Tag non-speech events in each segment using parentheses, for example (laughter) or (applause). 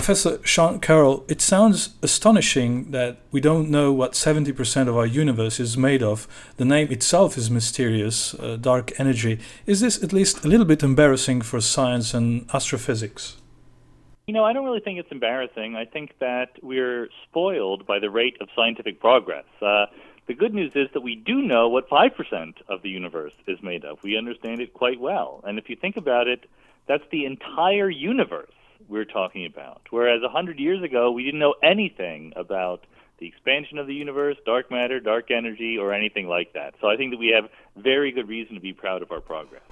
Professor Sean Carroll, it sounds astonishing that we don't know what 70% of our universe is made of. The name itself is mysterious, uh, dark energy. Is this at least a little bit embarrassing for science and astrophysics? You know, I don't really think it's embarrassing. I think that we're spoiled by the rate of scientific progress. Uh, the good news is that we do know what 5% of the universe is made of. We understand it quite well. And if you think about it, that's the entire universe we're talking about. Whereas 100 years ago, we didn't know anything about the expansion of the universe, dark matter, dark energy, or anything like that. So I think that we have very good reason to be proud of our progress.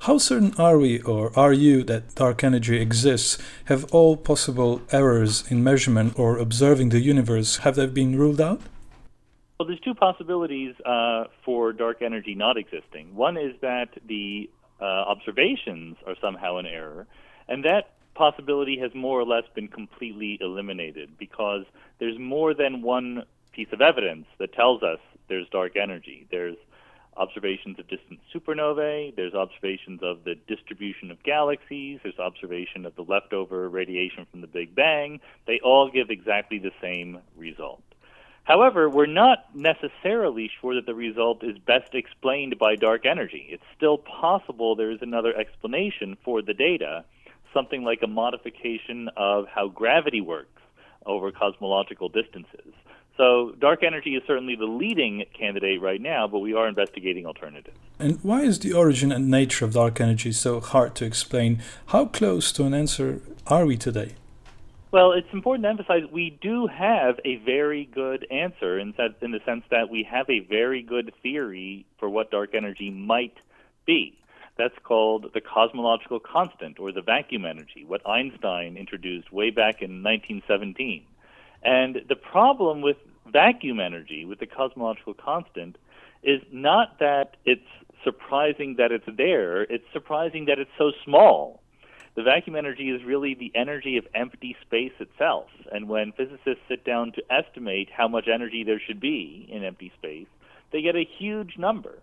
How certain are we, or are you, that dark energy exists? Have all possible errors in measurement or observing the universe have they been ruled out? Well, there's two possibilities uh, for dark energy not existing. One is that the uh, observations are somehow an error, and that possibility has more or less been completely eliminated because there's more than one piece of evidence that tells us there's dark energy. There's observations of distant supernovae, there's observations of the distribution of galaxies, there's observation of the leftover radiation from the Big Bang. They all give exactly the same result. However, we're not necessarily sure that the result is best explained by dark energy. It's still possible there is another explanation for the data, something like a modification of how gravity works over cosmological distances. So, dark energy is certainly the leading candidate right now, but we are investigating alternatives. And why is the origin and nature of dark energy so hard to explain? How close to an answer are we today? Well, it's important to emphasize we do have a very good answer in, that, in the sense that we have a very good theory for what dark energy might be. That's called the cosmological constant or the vacuum energy, what Einstein introduced way back in 1917. And the problem with vacuum energy, with the cosmological constant, is not that it's surprising that it's there, it's surprising that it's so small the vacuum energy is really the energy of empty space itself. And when physicists sit down to estimate how much energy there should be in empty space, they get a huge number.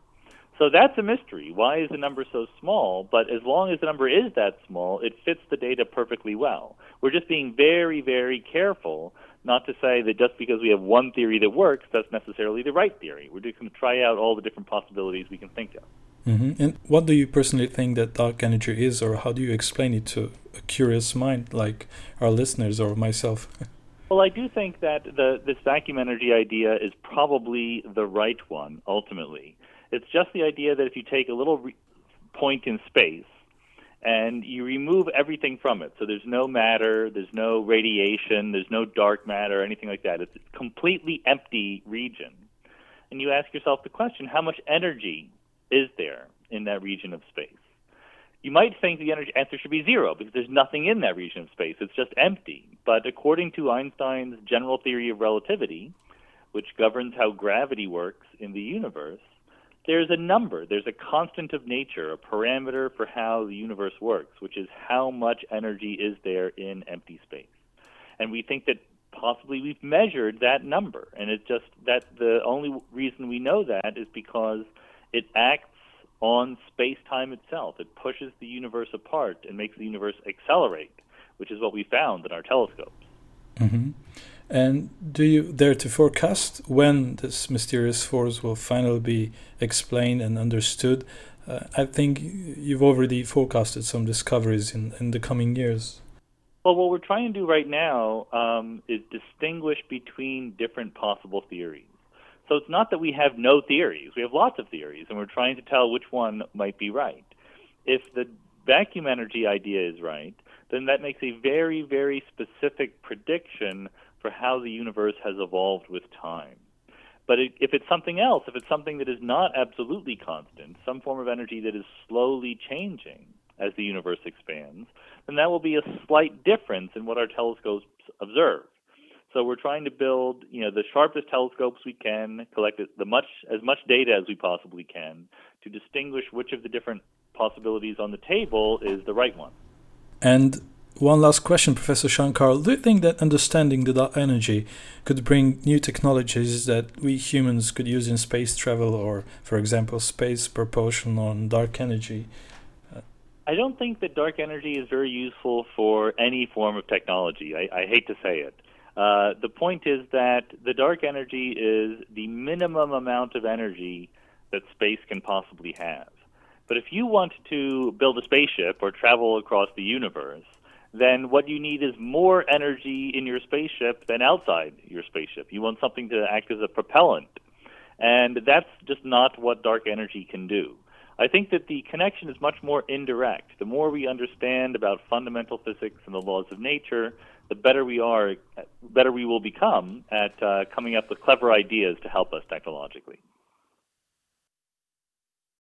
So that's a mystery. Why is the number so small? But as long as the number is that small, it fits the data perfectly well. We're just being very, very careful not to say that just because we have one theory that works, that's necessarily the right theory. We're just going to try out all the different possibilities we can think of. Mm-hmm. And what do you personally think that dark energy is, or how do you explain it to a curious mind like our listeners or myself? (laughs) Well, I do think that the, this vacuum energy idea is probably the right one ultimately. It's just the idea that if you take a little re- point in space and you remove everything from it, so there's no matter, there's no radiation, there's no dark matter, anything like that, it's a completely empty region. And you ask yourself the question how much energy is there in that region of space? You might think the energy answer should be zero because there's nothing in that region of space. It's just empty. But according to Einstein's general theory of relativity, which governs how gravity works in the universe, there's a number, there's a constant of nature, a parameter for how the universe works, which is how much energy is there in empty space. And we think that possibly we've measured that number. And it's just that the only reason we know that is because it acts on space time itself. It pushes the universe apart and makes the universe accelerate, which is what we found in our telescopes. Mm-hmm. And do you dare to forecast when this mysterious force will finally be explained and understood? Uh, I think you've already forecasted some discoveries in, in the coming years. Well, what we're trying to do right now um, is distinguish between different possible theories. So it's not that we have no theories. We have lots of theories, and we're trying to tell which one might be right. If the vacuum energy idea is right, then that makes a very, very specific prediction for how the universe has evolved with time. But if it's something else, if it's something that is not absolutely constant, some form of energy that is slowly changing as the universe expands, then that will be a slight difference in what our telescopes observe. So we're trying to build, you know, the sharpest telescopes we can, collect the much as much data as we possibly can to distinguish which of the different possibilities on the table is the right one. And one last question, Professor Shankar. Do you think that understanding the dark energy could bring new technologies that we humans could use in space travel or, for example, space propulsion on dark energy? I don't think that dark energy is very useful for any form of technology. I, I hate to say it. Uh, the point is that the dark energy is the minimum amount of energy that space can possibly have. But if you want to build a spaceship or travel across the universe, then what you need is more energy in your spaceship than outside your spaceship. You want something to act as a propellant. And that's just not what dark energy can do. I think that the connection is much more indirect. The more we understand about fundamental physics and the laws of nature, the better we are, better we will become at uh, coming up with clever ideas to help us technologically.